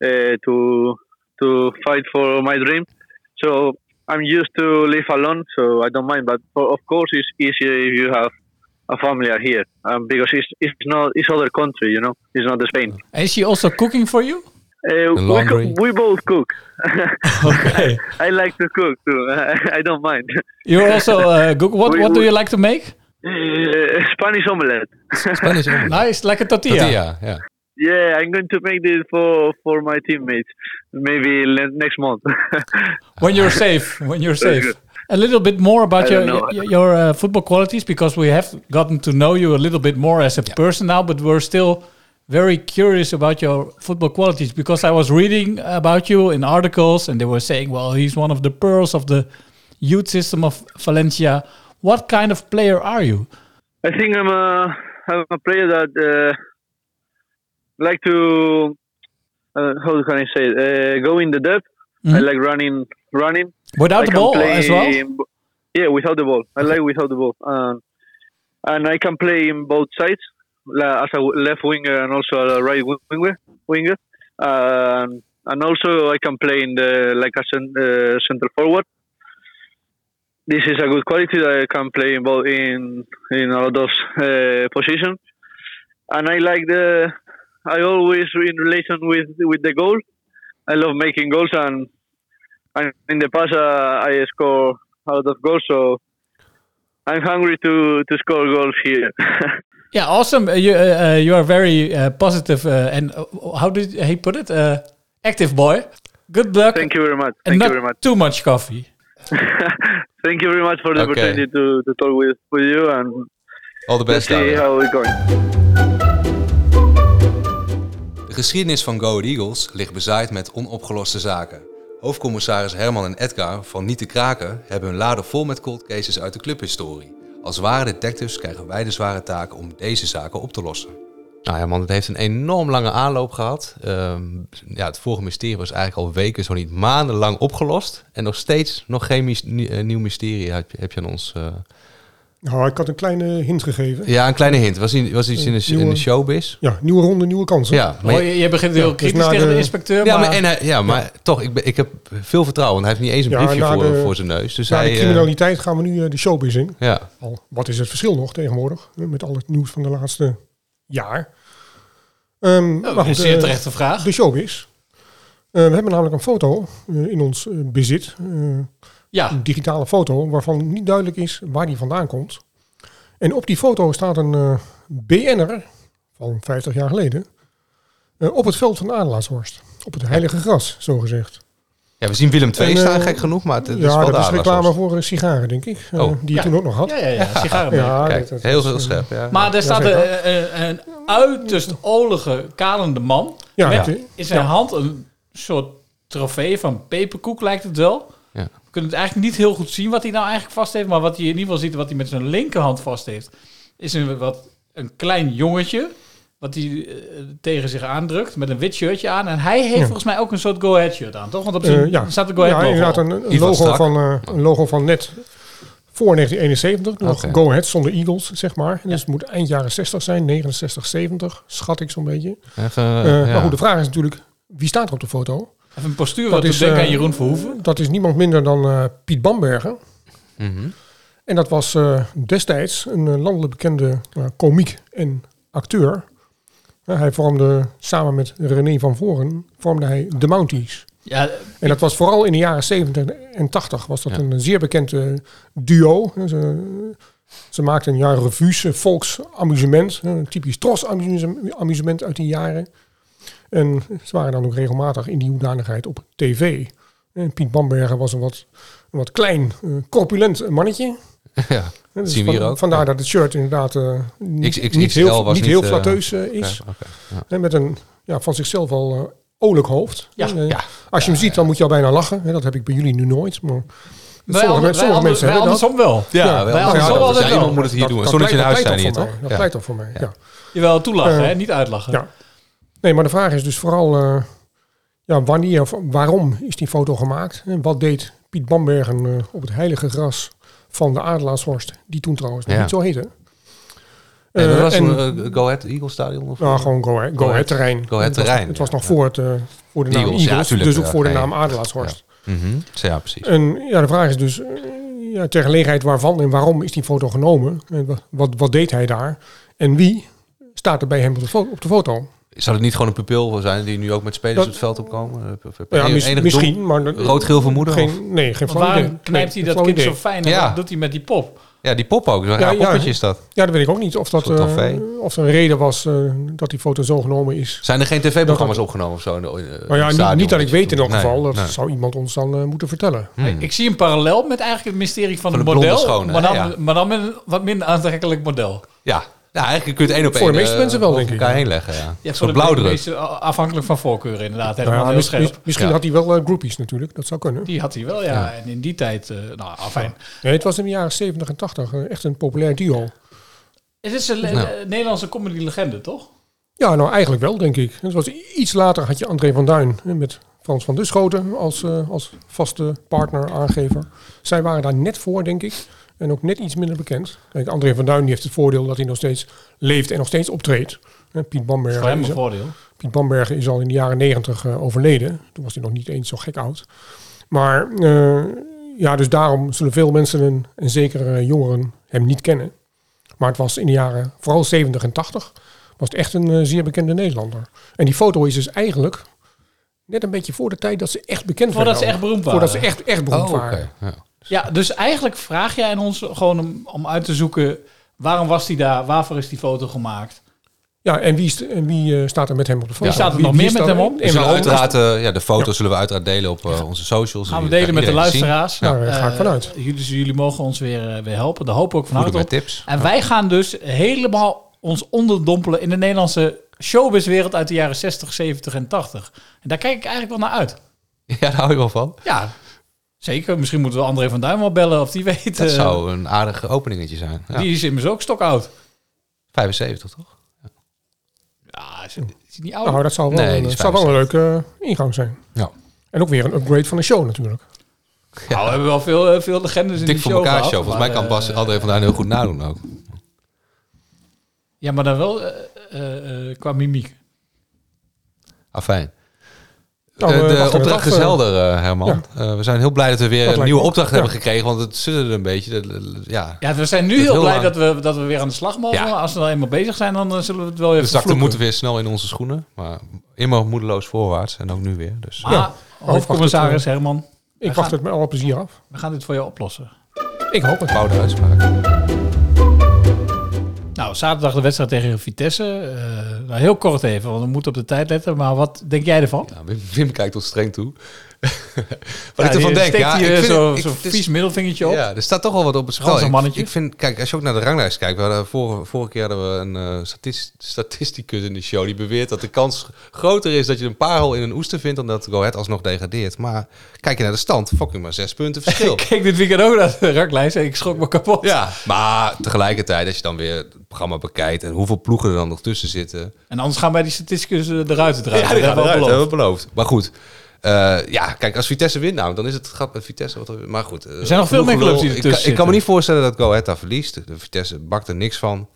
uh, to to fight for my dream. So I'm used to live alone, so I don't mind. But of course, it's easier if you have a family here, um, because it's it's not it's other country, you know, it's not the Spain. Is she also cooking for you? Uh, we, co- we both cook. Okay. I like to cook too. I don't mind. You're also uh, cook. What We- what do you like to make? Uh, Spanish omelette. Spanish omelette. Nice, like a tortilla. Tortilla, yeah. Yeah, I'm going to make this for for my teammates. Maybe le- next month. when you're safe. When you're safe. A little bit more about your know. your, your uh, football qualities because we have gotten to know you a little bit more as a person now, but we're still very curious about your football qualities because I was reading about you in articles and they were saying, well, he's one of the pearls of the youth system of Valencia. What kind of player are you? I think I'm a I'm a player that uh, like to uh, how can I say it? Uh, go in the depth. I Mhm. like running running Without I the ball play as well? in yeah, without the ball. I like without the ball, um, and I can play in both sides as a left winger and also a right winger. Winger, um, and also I can play in the like a cen- uh, center forward. This is a good quality that I can play in both in in all of uh, positions, and I like the. I always in relation with with the goal. I love making goals and and in the past uh, I score a lot of goals, so I'm hungry to to score goals here. Yeah, awesome. Uh, you, uh, uh, you are very uh, positive uh, and uh, how did he put it? Uh, active boy. Good luck. Thank you very much. And Thank not you very much. too much coffee. Thank you very much for the Okay. opportunity to, to talk with, with you and All the best, see how we're going. De geschiedenis van Go Eagles ligt bezaaid met onopgeloste zaken. Hoofdcommissaris Herman en Edgar van Niet te Kraken hebben hun laden vol met cold cases uit de clubhistorie. Als ware detectives krijgen wij de zware taak om deze zaken op te lossen. Nou ja man, het heeft een enorm lange aanloop gehad. Ehm, ja, het vorige mysterie was eigenlijk al weken, zo niet maandenlang opgelost. En nog steeds nog geen eh, nieuw mysterie heb je, heb je aan ons... eh, Nou, ik had een kleine hint gegeven. Ja, een kleine hint. Was, was iets in de, in de showbiz? Ja, nieuwe ronde, nieuwe kansen. Ja, maar Oh, je, je begint heel Ja, dus kritisch tegen de, de- inspecteur. Ja, maar, maar, en hij, ja, maar toch, ik, ben, ik heb veel vertrouwen. Want hij heeft niet eens een Ja, briefje voor, de- voor zijn neus. Dus Na hij, de eh, criminaliteit gaan we nu de showbiz in. ja. Al, wat is het verschil nog tegenwoordig? Met al het nieuws van de laatste jaar. Oh, maar een zeer eh, terechte vraag. De showbiz. Eh, we hebben namelijk een foto eh, in ons bezit. Ja. Een digitale foto waarvan niet duidelijk is waar die vandaan komt. En op die foto staat een BN'er van 50 jaar geleden. op het veld van Adelaarshorst. Op het heilige gras, zo gezegd. Ja, we zien Willem II En, staan, eh, gek genoeg. Maar het, het ja, is wel dat is reclame voor sigaren, denk ik. eh, Oh. die je Ja. toen ook nog had. Ja, ja, ja, sigarenmerk. Ja, Kijk, dat- dat heel, is, heel eh, scherp. Ja. Maar er staat een, een, een uiterst olige, kalende man. Ja, met in zijn Ja. hand een soort trofee van peperkoek, lijkt het wel. Ja. We kunnen het eigenlijk niet heel goed zien wat hij nou eigenlijk vast heeft. Maar wat hij in ieder geval ziet, wat hij met zijn linkerhand vast heeft, is een, wat, een klein jongetje. Wat hij eh, tegen zich aandrukt met een wit shirtje aan. En hij heeft Ja. volgens mij ook een soort Go Ahead shirt aan, toch? Want op zijn Eh, ja. staat de Go Ahead ja, logo inderdaad op. een, logo, van, eh, een logo van net voor 1971. Nog. Go Ahead zonder Eagles, zeg maar. Dus het moet eind jaren 60 zijn, 69, 70, schat ik zo'n beetje. Even, ja. Maar goed, de vraag is natuurlijk, wie staat er op de foto? Even een postuur Dat wat is, doet denken aan Jeroen Verhoeven. Dat is niemand minder dan eh, Piet Bamberger. Mhm. En dat was eh, destijds een landelijk bekende uh, komiek en acteur. Hij vormde samen met René van Voren vormde hij de Mounties. Ja, En dat was vooral in de jaren 70 en 80 was dat Ja. een zeer bekend eh, duo. Ze, ze maakten ja, revues, eh, volksamusement, eh, een typisch tros-amusement uit die jaren. En ze waren dan ook regelmatig in die hoedanigheid op tv. En Piet Bamberger was een wat, een wat klein, corpulent mannetje. ja, En dus zien we hier van- ook. Vandaar Ja. dat het shirt inderdaad eh, niet, niet heel, was niet heel flatteus eh, is. Ja. En met een ja, van zichzelf al eh olijk hoofd. Ja, En, ja. Als je hem ziet, dan moet je al bijna lachen. Hè, dat heb ik bij jullie nu nooit. Maar Wij sommige, ander- men- sommige wij mensen ander- hebben wij dat. andersom wel. Ja, Ja, wel. wij Ja, andersom dat- ja, wel. iemand moet het hier Dat- doen. dat Zonder dat je in huis dat zijn hier, toch toch? voor mij. Ja. Dat pleit toch voor mij, ja. Jawel, toelachen, hè? niet uitlachen. Ja. Nee, maar de vraag is dus vooral... eh, ja, wanneer of waarom is die foto gemaakt? En wat deed Piet Bambergen eh, op het heilige gras van de Adelaarshorst? Die toen trouwens nog Ja. niet zo heette. En dat Eh, was en- een eh, Go Ahead Eagles stadion? Of Nou, gewoon Go Ahead, go ahead terrein. Go Ahead Het was- terrein, Het was nog voor, het, eh, voor de naam Eagles, Eagles, ja, tuurlijk, dus ook voor de naam. Adelaarshorst. Mhm. Ja, precies. En ja, de vraag is dus, eh, ja, ter gelegenheid waarvan en waarom is die foto genomen? En wat, wat, deed hij daar? En wie staat er bij hem op de, op de foto? Zou het niet gewoon een pupil zijn die nu ook met spelers Dat- op het veld opkomen? Heb Ja, je mis- enig misschien, doel? maar... Rood-geel vermoeden? Geen, of- nee, geen flauw waarom knijpt hij dat kind idee. zo fijn? En Ja. wat doet hij met die pop? Ja, die pop ook. Zo'n Ja, raar ja. poppetje is dat. Ja, dat weet ik ook niet. Of dat, eh, of er een reden was eh, dat die foto zo genomen is. Zijn er geen tv-programma's Dat- opgenomen of zo? in de- Nou ja, niet, dat ik weet in elk Nee, geval. Dat nee. zou iemand ons dan eh, moeten vertellen. Hmm. Ik zie een parallel met eigenlijk het mysterie van, Van het model. schone, maar, dan, Ja. maar dan met een wat minder aantrekkelijk model. Ja, Ja, eigenlijk kun je het één op Voor de één, meeste eh, mensen wel, denk ik. elkaar heen leggen, ja. Voor de blauwdruk. meeste, afhankelijk van voorkeuren inderdaad. Nou Helemaal ja, heel mis- scherp. mis- misschien Ja. had hij wel eh, groupies natuurlijk. Dat zou kunnen. Die had hij wel, ja. En in die tijd, eh nou, afijn. Nee, het was in de jaren 70 en 80 eh, echt een populair duo. Het is een le- Nou. eh, Nederlandse comedy-legende, toch? Ja, nou eigenlijk wel, denk ik. Het was iets later had je André van Duin eh, met Frans van Duschoten als, eh, als vaste partner, aangever. Zij waren daar net voor, denk ik. En ook net iets minder bekend. Kijk, André van Duin die heeft het voordeel dat hij nog steeds leeft en nog steeds optreedt. Piet Bamberger, Voor hem een is al- voordeel. Piet Bamberger is al in de jaren negentig eh, overleden. Toen was hij nog niet eens zo gek oud. Maar eh, ja, dus daarom zullen veel mensen en, zeker eh, jongeren hem niet kennen. Maar het was in de jaren, vooral 70 en 80, was het echt een zeer bekende Nederlander. En die foto is dus eigenlijk net een beetje voor de tijd dat ze echt bekend Voordat werden. ze echt beroemd Voordat ze waren. echt, echt beroemd Oh, oké. waren. Ja. Ja, dus eigenlijk vraag jij aan ons gewoon om, om uit te zoeken... waarom was hij daar, waarvoor is die foto gemaakt? Ja, en wie, is- en wie eh, staat er met hem op de foto? Wie staat er Wie- nog wie meer met hem op? We En zullen uiteraard, eh, ja, de foto's zullen we uiteraard delen op eh, onze socials. Gaan we delen met de luisteraars. Ja. Daar ga ik vanuit. Jullie, jullie mogen ons weer, eh, weer helpen. Daar hopen we ook van harte op. tips. En wij gaan dus helemaal ons onderdompelen in de Nederlandse showbizwereld uit de jaren 60, 70 en 80. En daar kijk ik eigenlijk wel naar uit. Ja, daar hou je wel van. Ja, zeker. Misschien moeten we André van Duin wel bellen of die weet. Dat eh, zou een aardig openingetje zijn. Ja. Die is immers ook stokoud. 75, toch? Ja, is, niet oud? Nou, dat zou wel, Nee, zou wel een leuke eh, ingang zijn. Ja. En ook weer een upgrade van de show natuurlijk. Nou, we hebben wel veel, eh, veel legendes in Dik die voor show elkaar gehad, show. Volgens mij kan Bas eh, André van Duin heel goed nadoen ook. Ja, maar dan wel eh, eh, eh, qua mimiek. Afijn. Nou, Eh, de opdracht is eh. helder, eh, Herman. Eh, we zijn heel blij dat we weer Dat een nieuwe opdracht Ja. hebben gekregen. Want het sudderde een beetje. De- ja. Ja, we zijn nu heel, heel blij lang. dat we, dat we weer aan de slag mogen. Ja. Als we dan eenmaal bezig zijn, dan zullen we het wel even De zakte vloeken. moeten weer snel in onze schoenen. Maar immer moedeloos voorwaarts. En ook nu weer. Dus. Maar, Ja. hoofdcommissaris Herman, Ik wacht gaan, het met alle plezier af. we gaan dit voor je oplossen. Ik hoop het. Bouwde uitspraak. Nou, zaterdag de wedstrijd tegen Vitesse. Nou, heel kort even, want we moeten op de tijd letten. Maar wat denk jij ervan? Wim, Wim kijkt ons streng toe. Wat Ja, ik ervan die denk. Ja, hier ik vind zo- ik- is- vies middelvingertje op. Ja, er staat toch wel wat op het spel. Ik, vind, kijk, als je ook naar de ranglijst kijkt, we hadden vorige, vorige keer hadden we een eh, statis- statisticus in de show die beweert dat de kans groter is dat je een parel in een oester vindt dan dat Go Ahead alsnog degradeert. Maar kijk je naar de stand, fucking maar zes punten verschil. Keek dit weekend ook naar de ranglijst en ik schrok me kapot. ja, maar tegelijkertijd als je dan weer het programma bekijkt en hoeveel ploegen er dan nog tussen zitten. En anders gaan wij die statisticus eh, eruit draaien. Ja, die Dat hebben we al beloofd. Maar goed. Eh, ja, kijk, als Vitesse wint nou, dan is het gat met Vitesse. Wat er, maar goed. eh, Er zijn nog veel meer clubs die ik, ertussen kan- ik kan me niet voorstellen dat Go Ahead daar verliest. De Vitesse bakt er niks van.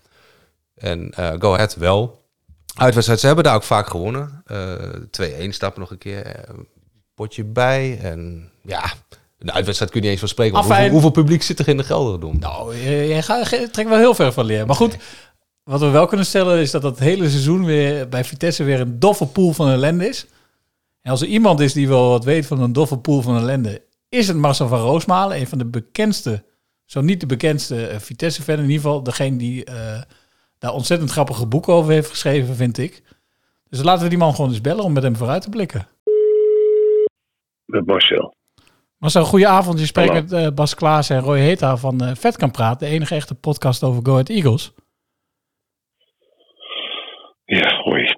En eh Go Ahead wel. Uitwedstrijd, ze hebben daar ook vaak gewonnen. Eh 2-1 stappen nog een keer. potje bij. En ja, de uitwedstrijd kun je niet eens van spreken. Afijn. Hoeveel, hoeveel publiek zit er in de Gelderdom? Nou, je, je gaat, trekt wel heel ver van leer. Maar goed, wat we wel kunnen stellen is dat het hele seizoen weer bij Vitesse weer een doffe pool van ellende is. En als er iemand is die wel wat weet van een doffe pool van ellende, is het Marcel van Roosmalen. Een van de bekendste, zo niet de bekendste eh, Vitesse-fan. In ieder geval degene die eh, daar ontzettend grappige boeken over heeft geschreven, vind ik. Dus laten we die man gewoon eens bellen om met hem vooruit te blikken. Met Marcel. Marcel, goeie avond. Je spreekt Hallo. met eh, Bas Klaas en Roy Heta van Vet kan praten. De enige echte podcast over Go Ahead Eagles. Ja, hoi.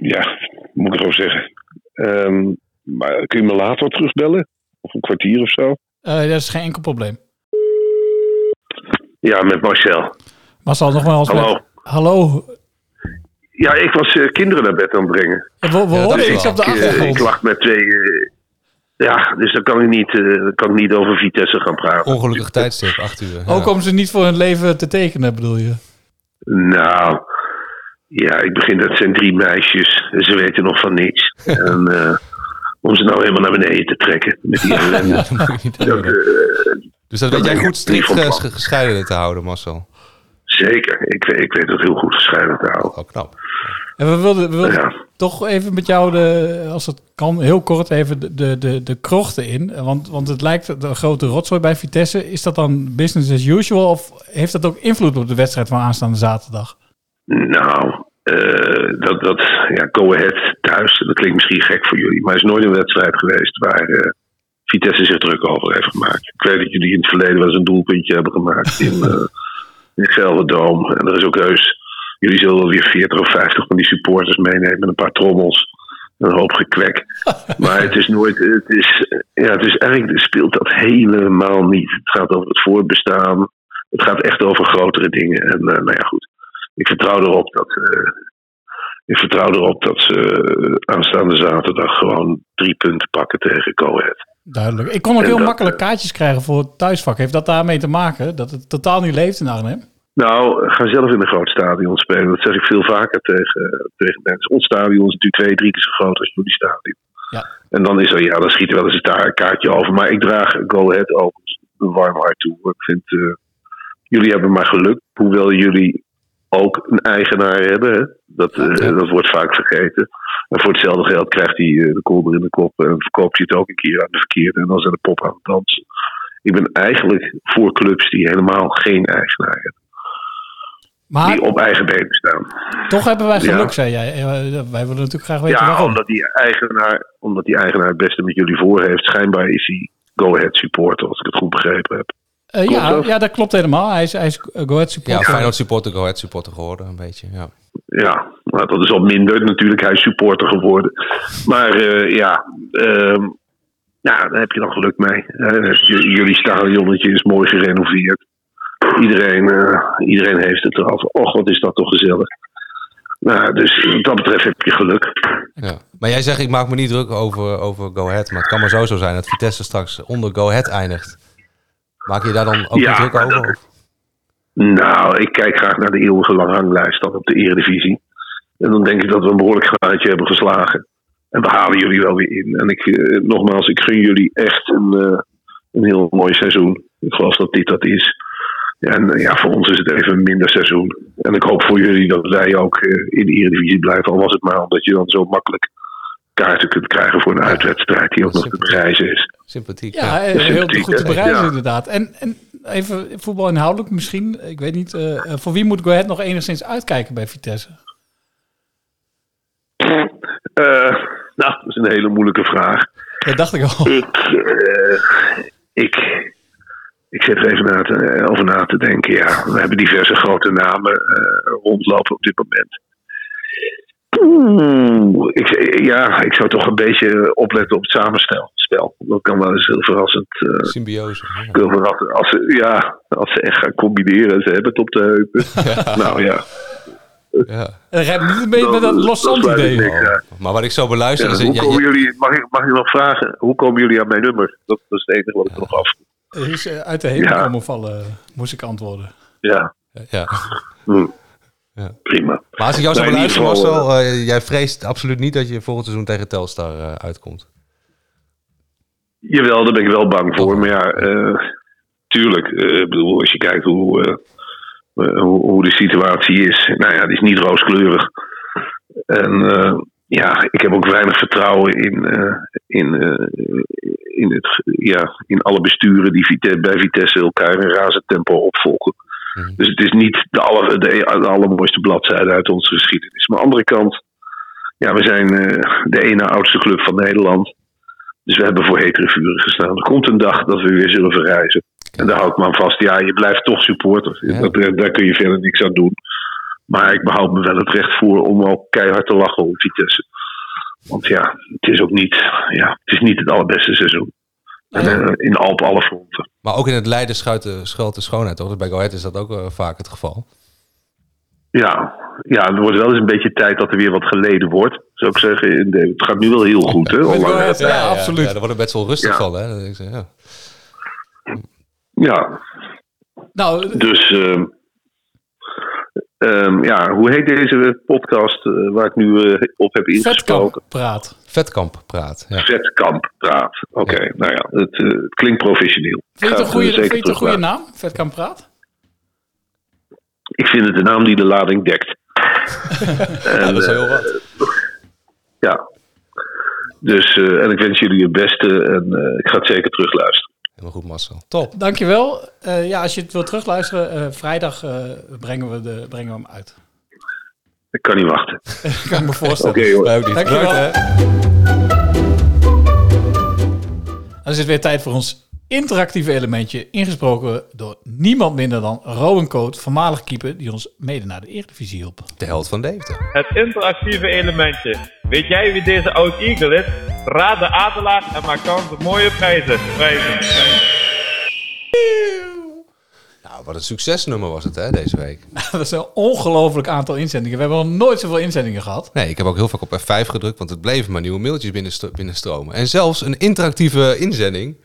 Ja, moet ik erover zeggen. Ehm, maar kun je me later terugbellen? Of een kwartier of zo? Eh, dat is geen enkel probleem. Ja, met Marcel. Marcel, nogmaals. Hallo. met- Hallo. Ja, ik was eh, kinderen naar bed aan het brengen. We we Ja, is iets op de Ik, eh, achtergrond. ik lag met twee... eh, ja, dus dan kan ik, niet, eh, kan ik niet over Vitesse gaan praten. Ongelukkig tijdstip, 8 uur. Ja. Ook om ze niet voor hun leven te tekenen, bedoel je? Nou, ja, ik begin, dat zijn drie meisjes. Ze weten nog van niks. en eh, om ze nou helemaal naar beneden te trekken. Met die ellende. Ja, dat eh, Dus dat weet jij goed strikt ges- gescheiden te houden, Marcel. Zeker, ik, weet- ik weet dat heel goed gescheiden te houden. Oh, knap. En we wilden, we wilden Ja. toch even met jou, de, als het kan, heel kort even de, de, de, de krochten in. Want, want het lijkt een grote rotzooi bij Vitesse. Is dat dan business as usual of heeft dat ook invloed op de wedstrijd van aanstaande zaterdag? Nou, eh, dat, dat, ja, Go Ahead thuis, dat klinkt misschien gek voor jullie, maar er is nooit een wedstrijd geweest waar eh, Vitesse zich druk over heeft gemaakt. Ik weet dat jullie in het verleden wel eens een doelpuntje hebben gemaakt in, eh in Gelderdoom. En er is ook heus Jullie zullen wel weer 40 of 50 van die supporters meenemen met een paar trommels. Een hoop gekwek. maar het is nooit. Het, is, ja, het, is eigenlijk, speelt dat helemaal niet. Het gaat over het voortbestaan. Het gaat echt over grotere dingen. En nou ja, goed. Ik vertrouw erop dat. eh, ik vertrouw erop dat ze eh, aanstaande zaterdag gewoon drie punten pakken tegen Go Ahead. Duidelijk. Ik kon ook En heel dat, makkelijk kaartjes krijgen voor het thuisvak. Heeft dat daarmee te maken? Dat het totaal niet leeft in Arnhem? Nou, ga zelf in een groot stadion spelen. Dat zeg ik veel vaker tegen, tegen mensen. Ons stadion is natuurlijk twee, drie keer zo groot als jullie stadion. Ja. En dan is er, ja, dan schiet er wel eens een kaartje over. Maar ik draag Go Ahead ook een warm hart toe. Ik vind, eh, jullie hebben maar geluk. Hoewel jullie ook een eigenaar hebben. Hè? Dat, eh, dat wordt vaak vergeten. En voor hetzelfde geld krijgt hij eh, de kolder in de kop. En verkoopt hij het ook een keer aan de verkeerde. En dan zijn de pop aan het dansen. Ik ben eigenlijk voor clubs die helemaal geen eigenaar hebben. Maar Die op eigen benen staan. toch hebben wij geluk, Ja. zei jij. Eh, Wij willen natuurlijk graag weten Ja, waarom. omdat die, eigenaar, omdat die eigenaar het beste met jullie voor heeft. Schijnbaar is hij go-ahead supporter, als ik het goed begrepen heb. Eh, ja, dat? ja, dat klopt helemaal. Hij is, hij is eh, Go Ahead Ja, supporter. Feyenoord supporter, Go Ahead supporter geworden, een beetje. Ja. Ja, maar dat is al minder natuurlijk. Hij is supporter geworden. Maar eh, ja, ehm, ja, daar heb je dan geluk mee. Eh, j- jullie stadionnetje is mooi gerenoveerd. Iedereen, eh, iedereen heeft het erover. Och, wat is dat toch gezellig. Nou, dus wat dat betreft heb je geluk. Ja. Maar jij zegt, ik maak me niet druk over, over Go Ahead. Maar het kan maar zo zo zijn dat Vitesse straks onder Go Ahead eindigt. Maak je daar dan ook Ja, druk over? dat- Nou, ik kijk graag naar de eeuwige lange ranglijst dan op de Eredivisie. En dan denk ik dat we een behoorlijk gaatje hebben geslagen. En we halen jullie wel weer in. En ik, eh, nogmaals, ik gun jullie echt een, eh, een heel mooi seizoen. Ik geloof dat dit dat is. En eh, ja, voor ons is het even een minder seizoen. En ik hoop voor jullie dat wij ook in de Eredivisie blijven. Al was het maar omdat je dan zo makkelijk kaarten kunt krijgen voor een uitwedstrijd die ook nog te bereizen is. Sympathiek. Ja, eh, heel sympathiek, goed te hè? bereizen Ja. inderdaad. En, en even voetbal inhoudelijk misschien. Ik weet niet, eh, eh, voor wie moet Go Ahead nog enigszins uitkijken bij Vitesse? Eh, nou, dat is een hele moeilijke vraag. Dat dacht ik al. Ik, eh, ik, ik zit er even na te, over na te denken. Ja, we hebben diverse grote namen eh, rondlopen op dit moment. Oeh, ik, ja, ik zou toch een beetje opletten op het samenstel. Spel. Dat kan wel eens heel verrassend. eh, Symbiose. heel verrassend. Als ze, ja, als ze echt gaan combineren en ze hebben het op de heupen. Nou ja. Ja. En rijdt niet een beetje met dat Los Dan idee. Maar wat ik zo beluister Ja, is... hoe ja, komen ja, jullie, mag, ik, mag ik nog vragen, hoe komen jullie aan mijn nummer? Dat, dat is het enige wat ik nog af. Er is eh, uit de hemel Ja. komen vallen, moest ik antwoorden. Ja. ja. Hm. Ja. Prima. Maar als ik jou zo Nou, in ieder beluister, geval, Marcel, eh, jij vreest absoluut niet dat je volgend seizoen tegen Telstar eh, uitkomt. Jawel, daar ben ik wel bang voor. Maar ja, eh, tuurlijk. ik bedoel, als je kijkt hoe, hoe, hoe de situatie is. Nou ja, die is niet rooskleurig. En ja, ik heb ook weinig vertrouwen in, in, in, het, ja, in alle besturen die bij Vitesse elkaar in razend tempo opvolgen. Dus het is niet de, aller, de, de allermooiste bladzijde uit onze geschiedenis. Maar aan de andere kant, ja, we zijn eh, de ene oudste club van Nederland. Dus we hebben voor hetere vuren gestaan. Er komt een dag dat we weer zullen verrijzen. En daar hou ik me aan vast. Ja, je blijft toch supporter. Dat, eh, daar kun je verder niks aan doen. Maar ik behoud me wel het recht voor om ook keihard te lachen om Vitesse. Want ja, het is ook niet, ja, het is niet het allerbeste seizoen. En, eh, in al op alle fronten. Maar ook in het Leiden schuilt de, schuilt de schoonheid, toch? Dus bij Go Ahead is dat ook eh, vaak het geval. Ja, ja, er wordt wel eens een beetje tijd dat er weer wat geleden wordt. Zou ik zeggen, het gaat nu wel heel goed, hè? Ahead, ja, absoluut. Ja, daar wordt het best wel rustig Ja. van, hè? Ik zo, ja. Ja. Nou, Dus, ehm, ehm, ja, hoe heet deze podcast eh, waar ik nu eh, op heb ingesproken? praat. Vetkamp praat. Ja. Vetkamp praat. Oké, nou ja, het, eh, het klinkt professioneel. Vind je het een goede, zeker vind je het een goede naam? Vetkamp praat? Ik vind het de naam die de lading dekt. en, dat is heel wat. ja. Dus, eh, en ik wens jullie het beste en eh, ik ga het zeker terugluisteren. Helemaal goed, Marcel. Top. Dankjewel. Eh ja, als je het wilt terugluisteren, eh, vrijdag eh, brengen, we de, brengen we hem uit. Ik kan niet wachten. kan ik me voorstellen. Oké, hoor. Dankjewel. Bedankt, hè. Dan is het weer tijd voor ons interactieve elementje ingesproken door niemand minder dan Rowan Coat, voormalig keeper, die ons mede naar de Eredivisie hielp. De held van Deventer. Het interactieve elementje. Weet jij wie deze oud Eagle is? Raad de adelaar en maak kans op mooie prijzen. prijzen. Nou, wat een succesnummer was het hè, deze week. Dat is een ongelooflijk aantal inzendingen. We hebben nog nooit zoveel inzendingen gehad. Nee, ik heb ook heel vaak op F5 gedrukt, want het bleven maar nieuwe mailtjes binnenstro- binnenstromen. En zelfs een interactieve inzending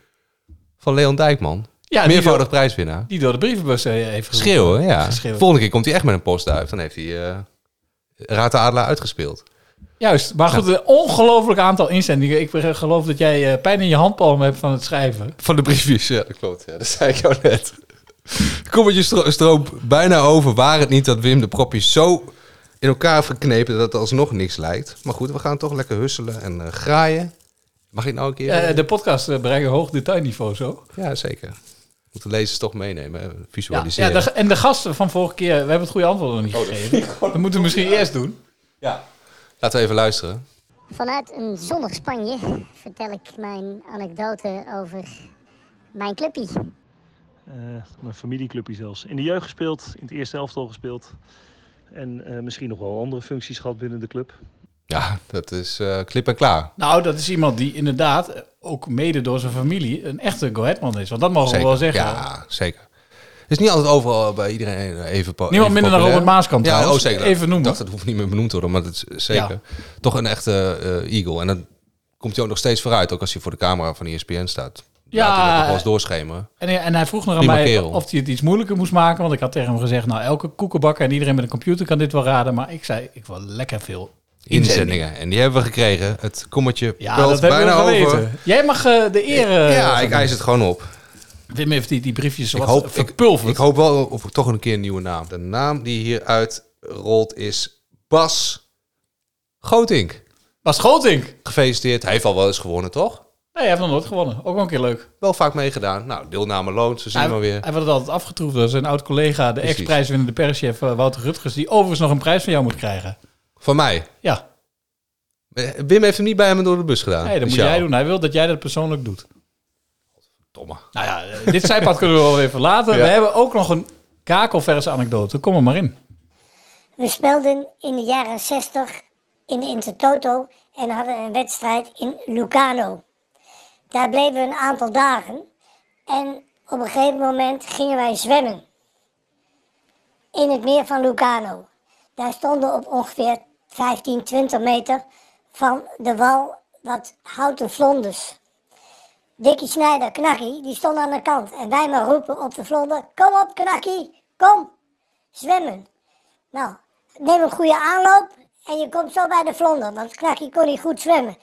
van Leon Dijkman. Ja, Meervoudig door- prijswinnaar. Die door de brievenbus eh, heeft. Schreeuwen, ja. Volgende keer komt hij echt met een postduif. Dan heeft hij eh Raad de Adelaar uitgespeeld. Juist, maar goed, een ongelooflijk aantal inzendingen. Ik geloof dat jij eh, pijn in je handpalm hebt van het schrijven. Van de briefjes, ja, dat klopt. Ja, dat zei ik jou net. Kommetje stro stroomt bijna over. Waar het niet dat Wim de propjes zo in elkaar heeft geknepen dat het alsnog niks lijkt. Maar goed, we gaan toch lekker husselen en eh, graaien. Mag ik nou een keer? Eh, de podcast eh, bereikt een hoog detailniveau zo. Ja, zeker. Moeten de lezers toch meenemen, Ja, visualiseren. ja de, en de gasten van vorige keer, we hebben het goede antwoord nog niet gegeven. Dat moeten we misschien eerst doen. Ja. Laten we even luisteren. Vanuit een zonnig Spanje vertel ik mijn anekdote over mijn clubpie. Eh, een familieclubje zelfs. In de jeugd gespeeld, in het eerste elftal gespeeld. En eh, misschien nog wel andere functies gehad binnen de club. Ja, dat is eh klip en klaar. Nou, dat is iemand die inderdaad, eh, ook mede door zijn familie, een echte Go Ahead man is. Want dat mogen Zeker. we wel zeggen. Ja, zeker. Het is niet altijd overal bij iedereen even Niemand even minder dan. Robert Maaskant Ja, trouwens. oh, zeker. Even noemen. Dacht, dat hoeft niet meer benoemd te worden, maar het is zeker. Ja. Toch een echte eh, Eagle. En dan komt hij ook nog steeds vooruit, ook als hij voor de camera van ESPN staat. Ja, hij dat eens doorschemeren. En, hij- en hij vroeg nog aan mij kerel. of hij het iets moeilijker moest maken. Want ik had tegen hem gezegd, nou elke koekenbakker en iedereen met een computer kan dit wel raden. Maar ik zei, ik wil lekker veel inzendingen. Inzendingen. En die hebben we gekregen. Het kommetje Ja, pelt dat hebben we bijna geweten. over. Jij mag eh, de eer... eh, ja, van ik eis het gewoon op. Wim heeft die, die briefjes Ik wat hoop, ik, verpulverd. ik hoop wel op toch een keer een nieuwe naam. De naam die hieruit rolt is Bas Gotink. Bas Gotink? Gefeliciteerd. Hij heeft al wel eens gewonnen, toch? Nee, hij heeft nog nooit gewonnen. Ook wel een keer leuk. Wel vaak meegedaan. Nou, deelname loont, ze zien Hij, maar weer. hij wordt het altijd afgetroefd door zijn oud-collega, de ex-prijswinnende perschef eh, Wouter Rutgers, die overigens nog een prijs van jou moet krijgen. Van mij? Ja. Wim heeft hem niet bij hem door de bus gedaan. Nee, dat moet jou. jij doen. Hij wil dat jij dat persoonlijk doet. Domme. Nou ja, eh, dit zijpad kunnen we wel even laten. Ja. We hebben ook nog een kakelverse anekdote. Kom er maar in. We speelden in de jaren 60 in de Intertoto en hadden een wedstrijd in Lucano. Daar bleven we een aantal dagen en op een gegeven moment gingen wij zwemmen. In het meer van Lucano. Daar stonden op ongeveer 15, 20 meter van de wal wat houten vlonders. Dikkie Snijder, Knakkie, die stond aan de kant. En wij maar roepen op de vlonder, kom op Knakkie, kom, zwemmen. Nou, neem een goede aanloop en je komt zo bij de vlonder, want Knakkie kon niet goed zwemmen.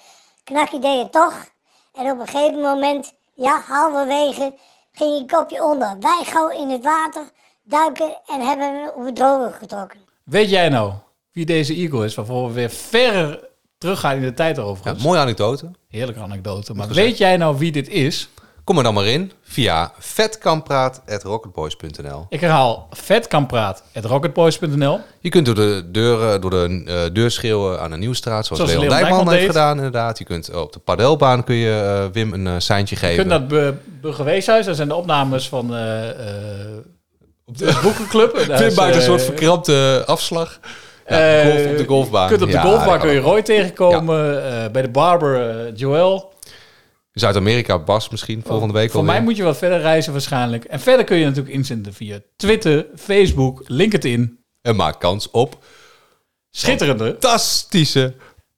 Knakkie deed het toch en op een gegeven moment, ja, halverwege, ging je kopje onder. Wij gauw in het water duiken en hebben hem op het getrokken. Weet jij nou wie deze Eagle is, waarvoor we weer ver teruggaan in de tijd erover? mooie anekdote. Heerlijke anekdote. Maar weet jij nou wie dit is? Kom er dan maar in via vetkampraat.rocketboys.nl. Ik herhaal vetkampraat.rocketboys.nl. Je kunt door de, deuren, door de eh, deur schreeuwen aan de Nieuwstraat, zoals, Zoals Leon Leon Dijkman Dijkman heeft deed. gedaan inderdaad. Je kunt op de padelbaan kun je eh, Wim een eh, seintje Je geven. kunt naar het Burgerweeshuis, daar zijn de opnames van eh, eh, op de boekenclub. Wim maakt een eh, soort verkrampte afslag. Ja, eh, golf op de golfbaan. Je kunt op de golfbaan kun je Roy tegenkomen. eh, bij de barber eh, Joel. Zuid-Amerika, Bas misschien, volgende week Voor alweer. mij moet je wat verder reizen waarschijnlijk. En verder kun je natuurlijk inzenden via Twitter, Facebook, LinkedIn. En maak kans op Schitterende. Fantastische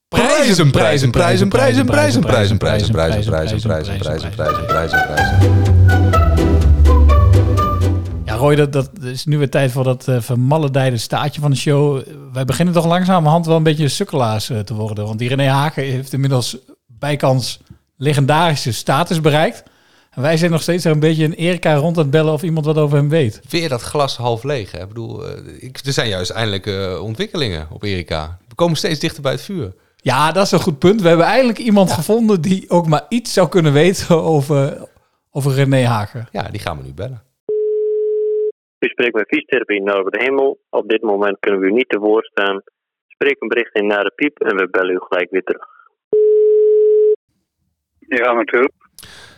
prijzen, prijzen, prijzen, prijzen, prijzen, prijzen, prijzen, prijzen, prijzen, prijzen, prijzen, prijzen, prijzen, prijzen. Ja, Roy, dat, dat is nu weer tijd voor dat eh vermaledijde staartje van de show. Wij beginnen toch langzamerhand wel een beetje sukkelaars eh, te worden. Want die René Haken heeft inmiddels bijkans legendarische status bereikt. En wij zijn nog steeds er een beetje een Erika rond aan het bellen of iemand wat over hem weet. Weer dat glas half leeg. Hè? Ik bedoel, eh, ik, er zijn juist eindelijk eh, ontwikkelingen op Erika. We komen steeds dichter bij het vuur. Ja, dat is een goed punt. We hebben eindelijk iemand gevonden die ook maar iets zou kunnen weten over, over René Haken. Ja, die gaan we nu bellen. U spreekt met fysiotherapie Norbert de Hemel. Op dit moment kunnen we u niet te woord staan. Spreek een bericht in naar de piep en we bellen u gelijk weer terug. Ja, natuurlijk.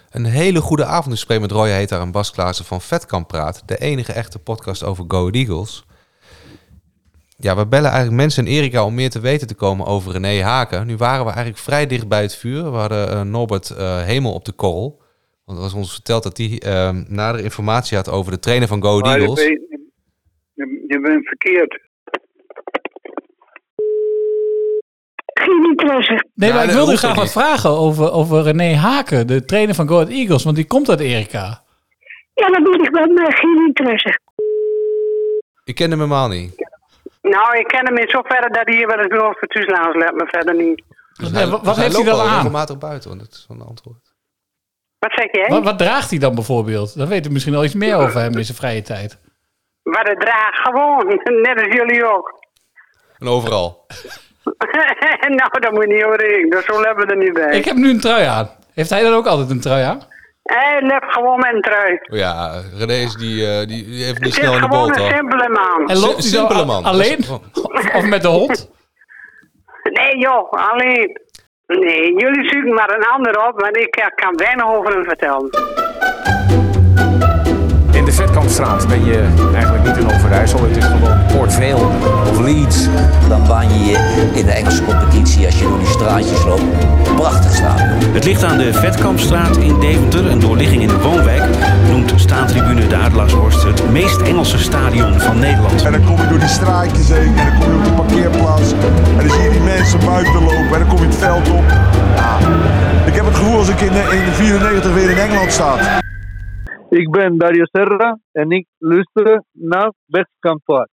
Een hele goede avond. Ik spreek met Roy Heter en Bas Klaassen van Vetkamp Praat. De enige echte podcast over Go Eagles. Ja, we bellen eigenlijk mensen en Erika om meer te weten te komen over René Haken. Nu waren we eigenlijk vrij dicht bij het vuur. We hadden eh, Norbert eh, Hemel op de korrel. Want er was ons verteld dat hij uh, nadere informatie had over de trainer van Go Ahead je, Eagles. weet- je, je bent verkeerd. Nee, maar ik wilde u graag wat vragen over, over René Haken, de trainer van Go Ahead Eagles, want die komt uit Erika. Ja, dat weet ik wel, maar geen interesse. Ik ken hem helemaal niet. Nou, ik ken hem in zoverre dat hij hier wel eens door voor Tuslaans let, maar verder niet. Dus wat- heeft hij loopt dan al aan? regelmatig buiten, want dat is een antwoord. Wat zeg jij? Wat, wat draagt hij dan bijvoorbeeld? Dan weet u misschien al iets meer over hem in zijn vrije tijd. Wat het draagt, gewoon. Net als jullie ook. En overal. nou, dat moet je niet overrekenen. Dus zo hebben we er niet bij. Ik heb nu een trui aan. Heeft hij dan ook altijd een trui aan? Hij loopt gewoon met een trui. Oh Ja, René is die, eh, die, die heeft niet Het snel is in de gewoon boot een simpele man. En loopt hij dan simpele man. alleen? Is-. Of met de hond? Nee joh, alleen. Nee, jullie zoeken maar een ander op, want ik kan weinig over hem vertellen. In de Vetkampstraat ben je eigenlijk niet in Overijssel. Het is gewoon Port Vale of Leeds. Dan baan je je in de Engelse competitie als je door die straatjes loopt. Prachtig stadion. Het ligt aan de Vetkampstraat in Deventer, een doorligging in de woonwijk. Noemt staantribune de Adelaarshorst het meest Engelse stadion van Nederland. En dan kom je door die straatjes heen en dan kom je op de parkeerplaats. En dan zie je die mensen buiten lopen en dan kom je het veld op. Ja, ik heb het gevoel als ik in, eh, in 94 weer in Engeland sta. Ik ben Dario Serra en ik luister naar Westkamp Praat.